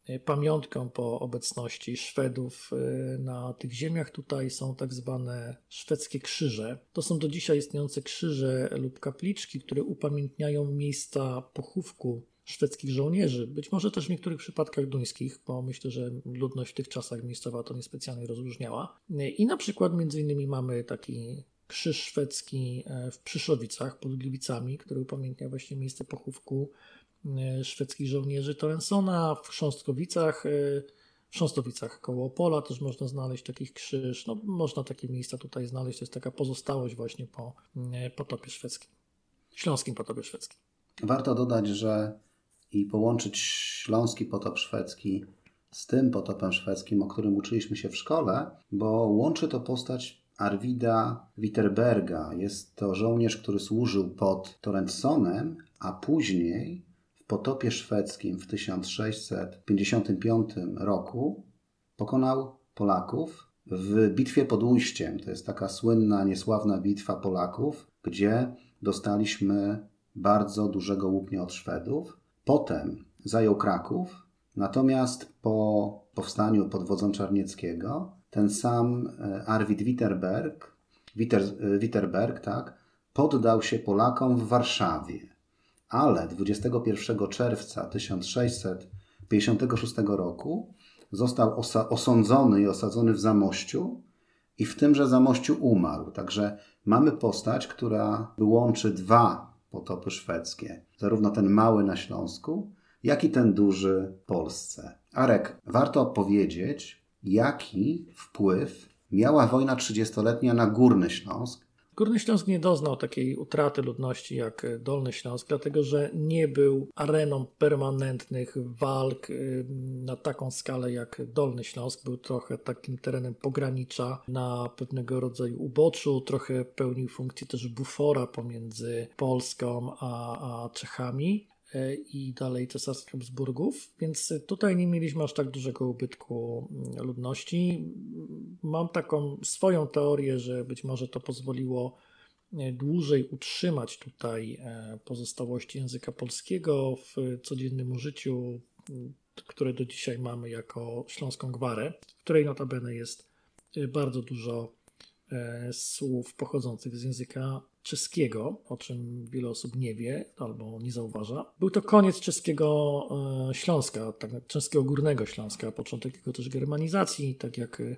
E, pamiątką po obecności Szwedów e, na tych ziemiach tutaj są tak zwane szwedzkie krzyże. To są do dzisiaj istniejące krzyże lub kapliczki, które upamiętniają miejsca pochówku szwedzkich żołnierzy, być może też w niektórych przypadkach duńskich, bo myślę, że ludność w tych czasach miejscowa to niespecjalnie rozróżniała. I na przykład między innymi mamy taki krzyż szwedzki e, w Przyszowicach pod Gliwicami, który upamiętnia właśnie miejsce pochówku e, szwedzkich żołnierzy Torensona. W Chrząstkowicach, e, w Chrząstowicach koło Opola też można znaleźć takich krzyż. No, można takie miejsca tutaj znaleźć. To jest taka pozostałość właśnie po potopie szwedzkim, śląskim potopie szwedzkim. Warto dodać, że i połączyć śląski potop szwedzki z tym potopem szwedzkim, o którym uczyliśmy się w szkole, bo łączy to postać Arwida Witterberga. Jest to żołnierz, który służył pod Torrentsonem, a później w potopie szwedzkim w 1655 roku pokonał Polaków w bitwie pod Ujściem. To jest taka słynna, niesławna bitwa Polaków, gdzie dostaliśmy bardzo dużego łupnia od Szwedów. Potem zajął Kraków, natomiast po powstaniu pod wodzą Czarnieckiego ten sam e, Arvid Witterberg, Witter, e, Witterberg tak, poddał się Polakom w Warszawie. ale 21 czerwca 1656 roku został osa- osądzony i osadzony w Zamościu i w tymże Zamościu umarł. Także mamy postać, która łączy dwa potopy szwedzkie. Zarówno ten mały na Śląsku, jak i ten duży w Polsce. Arek, warto powiedzieć, jaki wpływ miała wojna trzydziestoletnia na Górny Śląsk, Górny Śląsk nie doznał takiej utraty ludności jak Dolny Śląsk, dlatego że nie był areną permanentnych walk y, na taką skalę jak Dolny Śląsk. Był trochę takim terenem pogranicza na pewnego rodzaju uboczu, trochę pełnił funkcję też bufora pomiędzy Polską a, a Czechami. E, i dalej cesarstw Habsburgów, więc tutaj nie mieliśmy aż tak dużego ubytku mm, ludności. Mam taką swoją teorię, że być może to pozwoliło e, dłużej utrzymać tutaj e, pozostałości języka polskiego w codziennym użyciu, które do dzisiaj mamy jako śląską gwarę, w której notabene jest bardzo dużo słów pochodzących z języka czeskiego, o czym wiele osób nie wie albo nie zauważa. Był to koniec czeskiego e, Śląska, tak, czeskiego Górnego Śląska, początek jego też germanizacji, tak jak, e,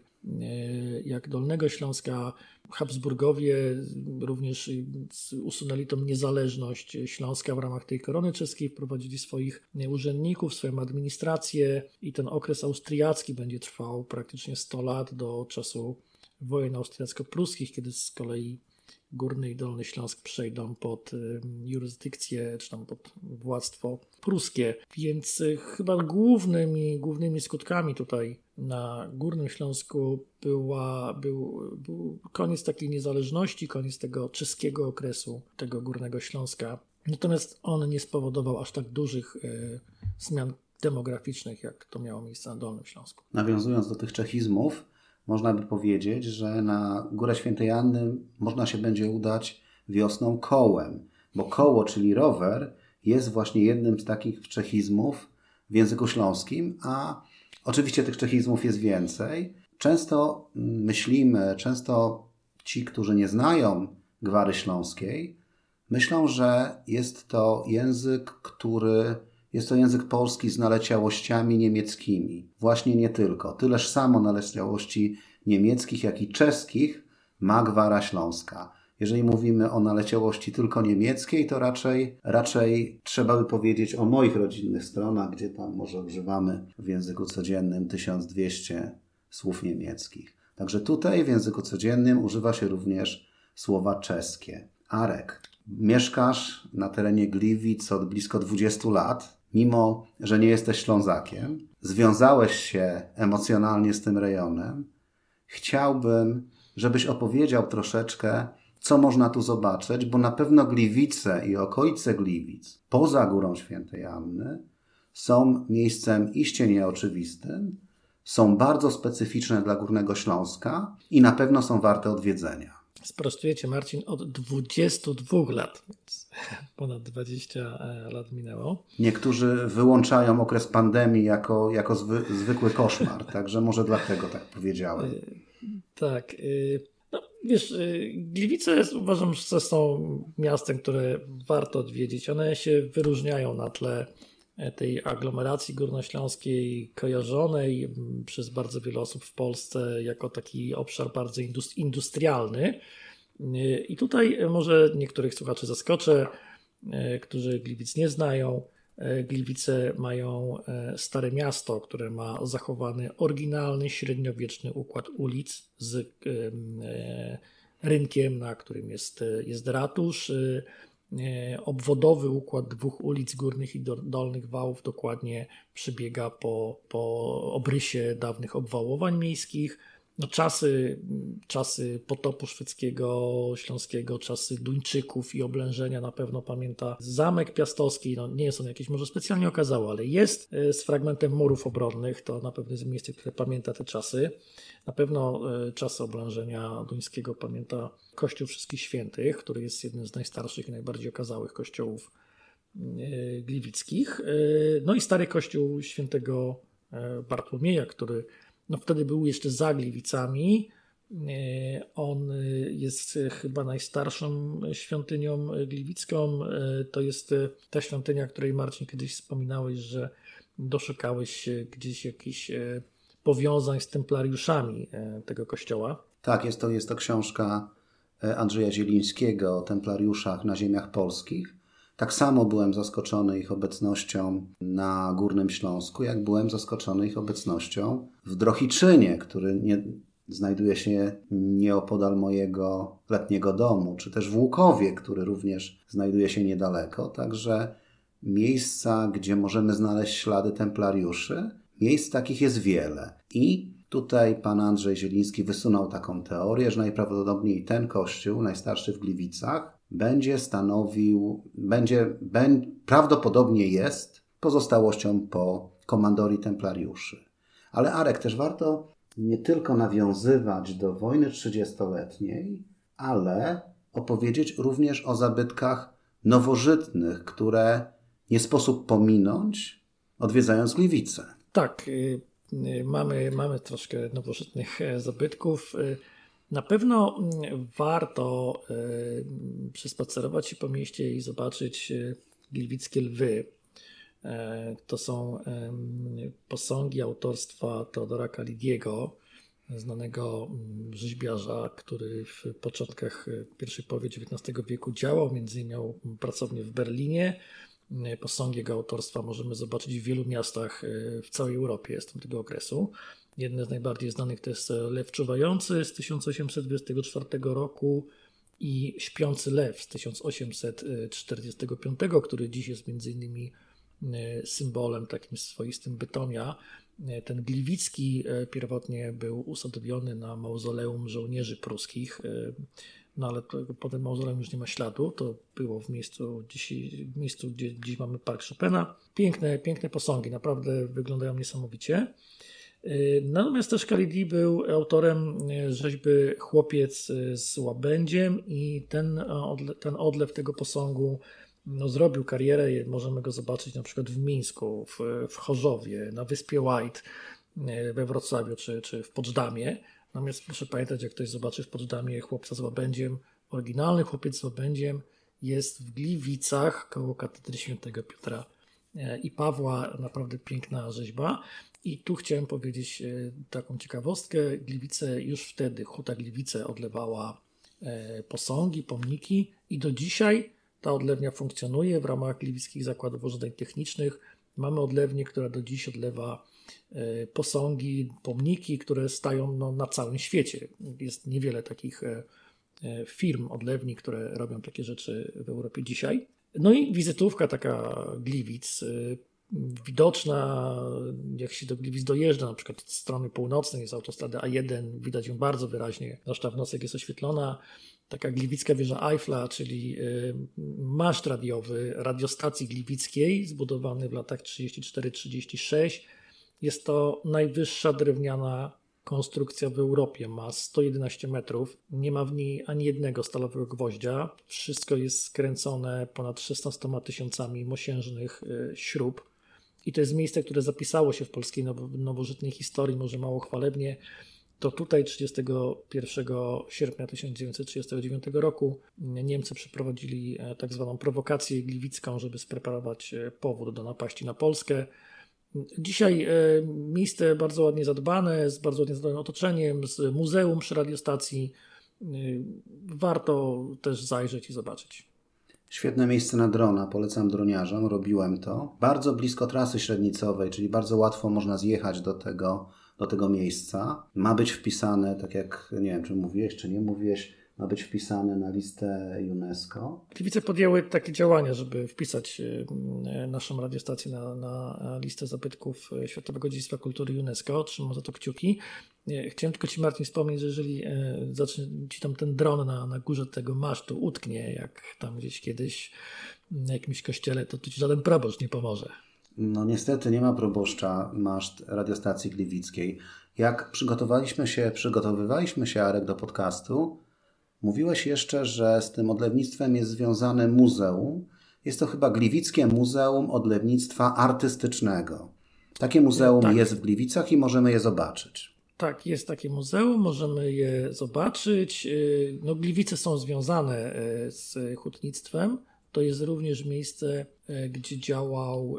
jak Dolnego Śląska. Habsburgowie również usunęli tą niezależność Śląska w ramach tej korony czeskiej, wprowadzili swoich urzędników, swoją administrację i ten okres austriacki będzie trwał praktycznie 100 lat do czasu wojen austriacko-pruskich, kiedy z kolei Górny i Dolny Śląsk przejdą pod jurysdykcję, czy tam pod władztwo pruskie. Więc y, chyba głównymi, głównymi skutkami tutaj na Górnym Śląsku była, był, był koniec takiej niezależności, koniec tego czeskiego okresu, tego Górnego Śląska. Natomiast on nie spowodował aż tak dużych y, zmian demograficznych, jak to miało miejsce na Dolnym Śląsku. Nawiązując do tych czechizmów, można by powiedzieć, że na Górę Świętej Anny można się będzie udać wiosną kołem, bo koło, czyli rower, jest właśnie jednym z takich czechizmów w języku śląskim, a oczywiście tych czechizmów jest więcej. Często myślimy, często ci, którzy nie znają gwary śląskiej, myślą, że jest to język, który jest to język polski z naleciałościami niemieckimi. Właśnie nie tylko. Tyleż samo naleciałości niemieckich, jak i czeskich ma gwara śląska. Jeżeli mówimy o naleciałości tylko niemieckiej, to raczej, raczej trzeba by powiedzieć o moich rodzinnych stronach, gdzie tam może używamy w języku codziennym 1200 słów niemieckich. Także tutaj w języku codziennym używa się również słowa czeskie. Arek, mieszkasz na terenie Gliwic od blisko 20 lat mimo że nie jesteś Ślązakiem, związałeś się emocjonalnie z tym rejonem, chciałbym, żebyś opowiedział troszeczkę, co można tu zobaczyć, bo na pewno Gliwice i okolice Gliwic, poza Górą Świętej Anny, są miejscem iście nieoczywistym, są bardzo specyficzne dla Górnego Śląska i na pewno są warte odwiedzenia. Sprostujecie Marcin od 22 lat, ponad 20 e, lat minęło. Niektórzy wyłączają okres pandemii jako, jako zwy, zwykły koszmar, także może dlatego tak powiedziałem. E, tak. E, no, wiesz, Gliwice jest, uważam, że są miastem, które warto odwiedzić. One się wyróżniają na tle tej aglomeracji górnośląskiej kojarzonej przez bardzo wiele osób w Polsce jako taki obszar bardzo industrialny. I tutaj może niektórych słuchaczy zaskoczę, którzy Gliwic nie znają. Gliwice mają stare miasto, które ma zachowany oryginalny średniowieczny układ ulic z rynkiem, na którym jest, jest ratusz obwodowy układ dwóch ulic górnych i dolnych wałów dokładnie przebiega po, po obrysie dawnych obwałowań miejskich. No czasy, czasy potopu szwedzkiego, śląskiego, czasy Duńczyków i oblężenia na pewno pamięta Zamek Piastowski. No, nie jest on jakiś może specjalnie okazały, ale jest e, z fragmentem murów obronnych. To na pewno jest miejsce, które pamięta te czasy. Na pewno e, czasy oblężenia duńskiego pamięta Kościół Wszystkich Świętych, który jest jednym z najstarszych i najbardziej okazałych kościołów e, gliwickich. No i stary kościół świętego Bartłomieja, który no wtedy był jeszcze za Gliwicami, On jest chyba najstarszą świątynią gliwicką. To jest ta świątynia, której Marcin kiedyś wspominałeś, że doszukałeś gdzieś jakichś powiązań z templariuszami tego kościoła. Tak, jest to, jest to książka Andrzeja Zielińskiego o templariuszach na ziemiach polskich. Tak samo byłem zaskoczony ich obecnością na Górnym Śląsku, jak byłem zaskoczony ich obecnością w Drohiczynie, który nie, znajduje się nieopodal mojego letniego domu, czy też w Łukowie, który również znajduje się niedaleko. Także miejsca, gdzie możemy znaleźć ślady templariuszy, miejsc takich jest wiele. I tutaj pan Andrzej Zieliński wysunął taką teorię, że najprawdopodobniej ten kościół, najstarszy w Gliwicach, będzie stanowił, będzie, będzie prawdopodobnie jest pozostałością po komandorii templariuszy. Ale Arek, też warto nie tylko nawiązywać do wojny trzydziestoletniej, ale opowiedzieć również o zabytkach nowożytnych, które nie sposób pominąć, odwiedzając Gliwice. Tak, y, y, mamy, mamy troszkę nowożytnych e, zabytków. Y, na pewno mm, warto przespacerować się po mieście i zobaczyć gliwickie lwy. E, to są posągi autorstwa Teodora Kalidiego, znanego mm, rzeźbiarza, który w początkach pierwszej połowy XIX wieku działał, między innymi miał pracownię w Berlinie. Posągi jego autorstwa możemy zobaczyć w wielu miastach w całej Europie z tamtego okresu. Jeden z najbardziej znanych to jest Lew Czuwający z 1824 roku i Śpiący Lew z 1845, który dziś jest między innymi E, symbolem takim swoistym Bytomia. E, ten Gliwicki e, pierwotnie był usadowiony na mauzoleum żołnierzy pruskich, no ale potem mauzoleum już nie ma śladu. To było w miejscu, dziś, w miejscu gdzie dziś mamy Park Chopina. Piękne, piękne posągi, naprawdę wyglądają niesamowicie. Natomiast też Kalidi był autorem rzeźby Chłopiec z łabędziem i ten, ten odlew tego posągu no, zrobił karierę, możemy go zobaczyć na przykład w Mińsku, w, w Chorzowie, na wyspie White, we Wrocławiu czy, czy w Poczdamie. Natomiast proszę pamiętać, jak ktoś zobaczy w Poczdamie chłopca z łabędziem, oryginalny chłopiec z łabędziem jest w Gliwicach koło katedry świętego Piotra i Pawła. Naprawdę piękna rzeźba. I tu chciałem powiedzieć e, taką ciekawostkę. Gliwice już wtedy, Huta Gliwice odlewała posągi, pomniki i do dzisiaj ta odlewnia funkcjonuje w ramach Gliwickich Zakładów Urządzeń Technicznych. Mamy odlewnię, która do dziś odlewa e, posągi, pomniki, które stają no, na całym świecie. Jest niewiele takich e, e, firm odlewni, które robią takie rzeczy w Europie dzisiaj. No i wizytówka taka Gliwic, widoczna, jak się do Gliwic dojeżdża, na przykład od strony północnej jest autostrada A1, widać ją bardzo wyraźnie, zwłaszcza w nocy, jest oświetlona taka gliwicka wieża Eiffla, czyli y, maszt radiowy radiostacji gliwickiej, zbudowany w latach 34-36. Jest to najwyższa drewniana konstrukcja w Europie. Ma 111 metrów. Nie ma w niej ani jednego stalowego gwoździa. Wszystko jest skręcone ponad 16 tysiącami mosiężnych y, śrub. I to jest miejsce, które zapisało się w polskiej nowożytnej historii, może mało chwalebnie to tutaj 31 sierpnia 1939 roku Niemcy przeprowadzili e, tak zwaną prowokację gliwicką, żeby spreparować e, powód do napaści na Polskę. Dzisiaj e, miejsce bardzo ładnie zadbane, z bardzo ładnie zadanym otoczeniem, z muzeum przy radiostacji. Warto też zajrzeć i zobaczyć. Świetne miejsce na drona, polecam droniarzom, robiłem to. Bardzo blisko trasy średnicowej, czyli bardzo łatwo można zjechać do tego do tego miejsca. Ma być wpisane, tak jak nie wiem, czy mówiłeś, czy nie mówiłeś, ma być wpisane na listę UNESCO. Gliwice podjęły takie działania, żeby wpisać e, naszą radiostację na, na listę zabytków e, Światowego Dziedzictwa Kultury UNESCO. Trzymam za to kciuki. Chciałem tylko Ci, Martin, wspomnieć, że jeżeli zacznie Ci tam ten dron na, na górze tego masztu utknie, jak tam gdzieś kiedyś na jakimś kościele, to tu Ci żaden proboszcz nie pomoże. No niestety nie ma proboszcza maszt radiostacji gliwickiej. Jak przygotowaliśmy się, przygotowywaliśmy się, Arek, do podcastu, mówiłeś jeszcze, że z tym odlewnictwem jest związane muzeum. Jest to chyba Gliwickie Muzeum Odlewnictwa Artystycznego. Takie muzeum tak. jest w Gliwicach i możemy je zobaczyć. Tak, jest takie muzeum, możemy je zobaczyć. Y, no, Gliwice są związane y, z hutnictwem. To jest również miejsce, y, gdzie działał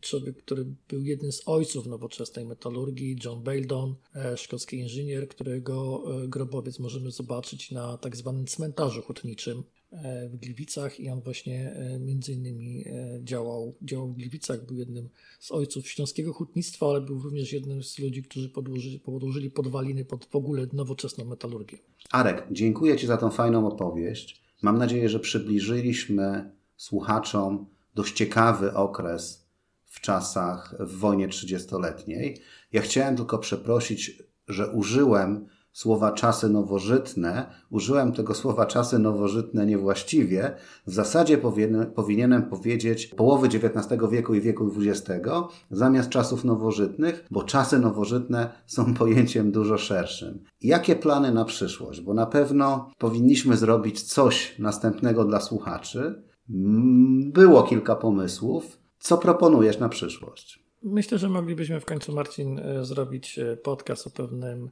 człowiek, który był jednym z ojców nowoczesnej metalurgii, John Baldon, szkocki inżynier, którego grobowiec możemy zobaczyć na tak zwanym cmentarzu hutniczym w Gliwicach i on właśnie między innymi działał, działał w Gliwicach, był jednym z ojców śląskiego hutnictwa, ale był również jednym z ludzi, którzy podłożyli, podłożyli podwaliny pod w ogóle nowoczesną metalurgię. Arek, dziękuję Ci za tą fajną opowieść. Mam nadzieję, że przybliżyliśmy słuchaczom dość ciekawy okres w czasach w wojnie 30-letniej. Ja chciałem tylko przeprosić, że użyłem słowa czasy nowożytne. Użyłem tego słowa czasy nowożytne niewłaściwie. W zasadzie powinien, powinienem powiedzieć połowy XIX wieku i wieku XX zamiast czasów nowożytnych, bo czasy nowożytne są pojęciem dużo szerszym. Jakie plany na przyszłość? Bo na pewno powinniśmy zrobić coś następnego dla słuchaczy. Mm, było kilka pomysłów. Co proponujesz na przyszłość? Myślę, że moglibyśmy w końcu, Marcin, e, zrobić e, podcast o pewnym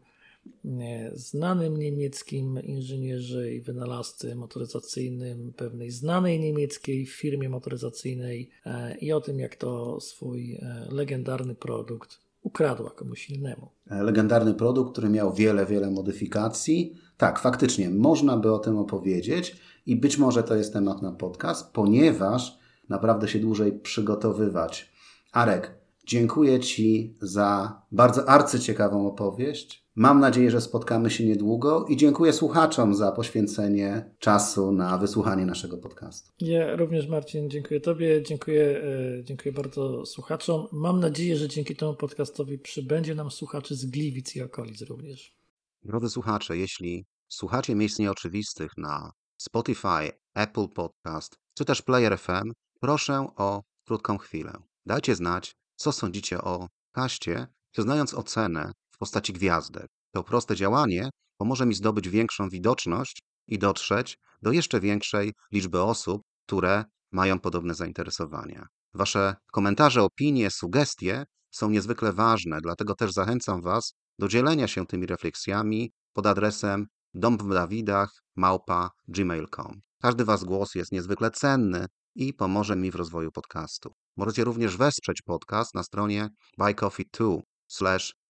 znanym niemieckim inżynierze i wynalazcy motoryzacyjnym, pewnej znanej niemieckiej firmie motoryzacyjnej e, i o tym, jak to swój e, legendarny produkt ukradła komuś innemu. Legendarny produkt, który miał wiele, wiele modyfikacji. Tak, faktycznie, można by o tym opowiedzieć i być może to jest temat na podcast, ponieważ naprawdę się dłużej przygotowywać. Arek, dziękuję Ci za bardzo arcyciekawą opowieść. Mam nadzieję, że spotkamy się niedługo i dziękuję słuchaczom za poświęcenie czasu na wysłuchanie naszego podcastu. Ja również, Marcin, dziękuję Tobie, dziękuję, e, dziękuję bardzo słuchaczom. Mam nadzieję, że dzięki temu podcastowi przybędzie nam słuchaczy z Gliwic i okolic również. Drodzy słuchacze, jeśli słuchacie miejsc nieoczywistych na Spotify, Apple Podcast czy też Player FM, proszę o krótką chwilę. Dajcie znać, co sądzicie o kaście, przyznając ocenę w postaci gwiazdek. To proste działanie pomoże mi zdobyć większą widoczność i dotrzeć do jeszcze większej liczby osób, które mają podobne zainteresowania. Wasze komentarze, opinie, sugestie są niezwykle ważne, dlatego też zachęcam Was do dzielenia się tymi refleksjami pod adresem domwdawidach.gmail.com. Każdy Was głos jest niezwykle cenny i pomoże mi w rozwoju podcastu. Możecie również wesprzeć podcast na stronie buycoffee2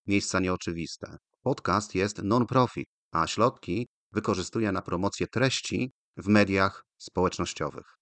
miejsca nieoczywiste. Podcast jest non-profit, a środki wykorzystuje na promocję treści w mediach społecznościowych.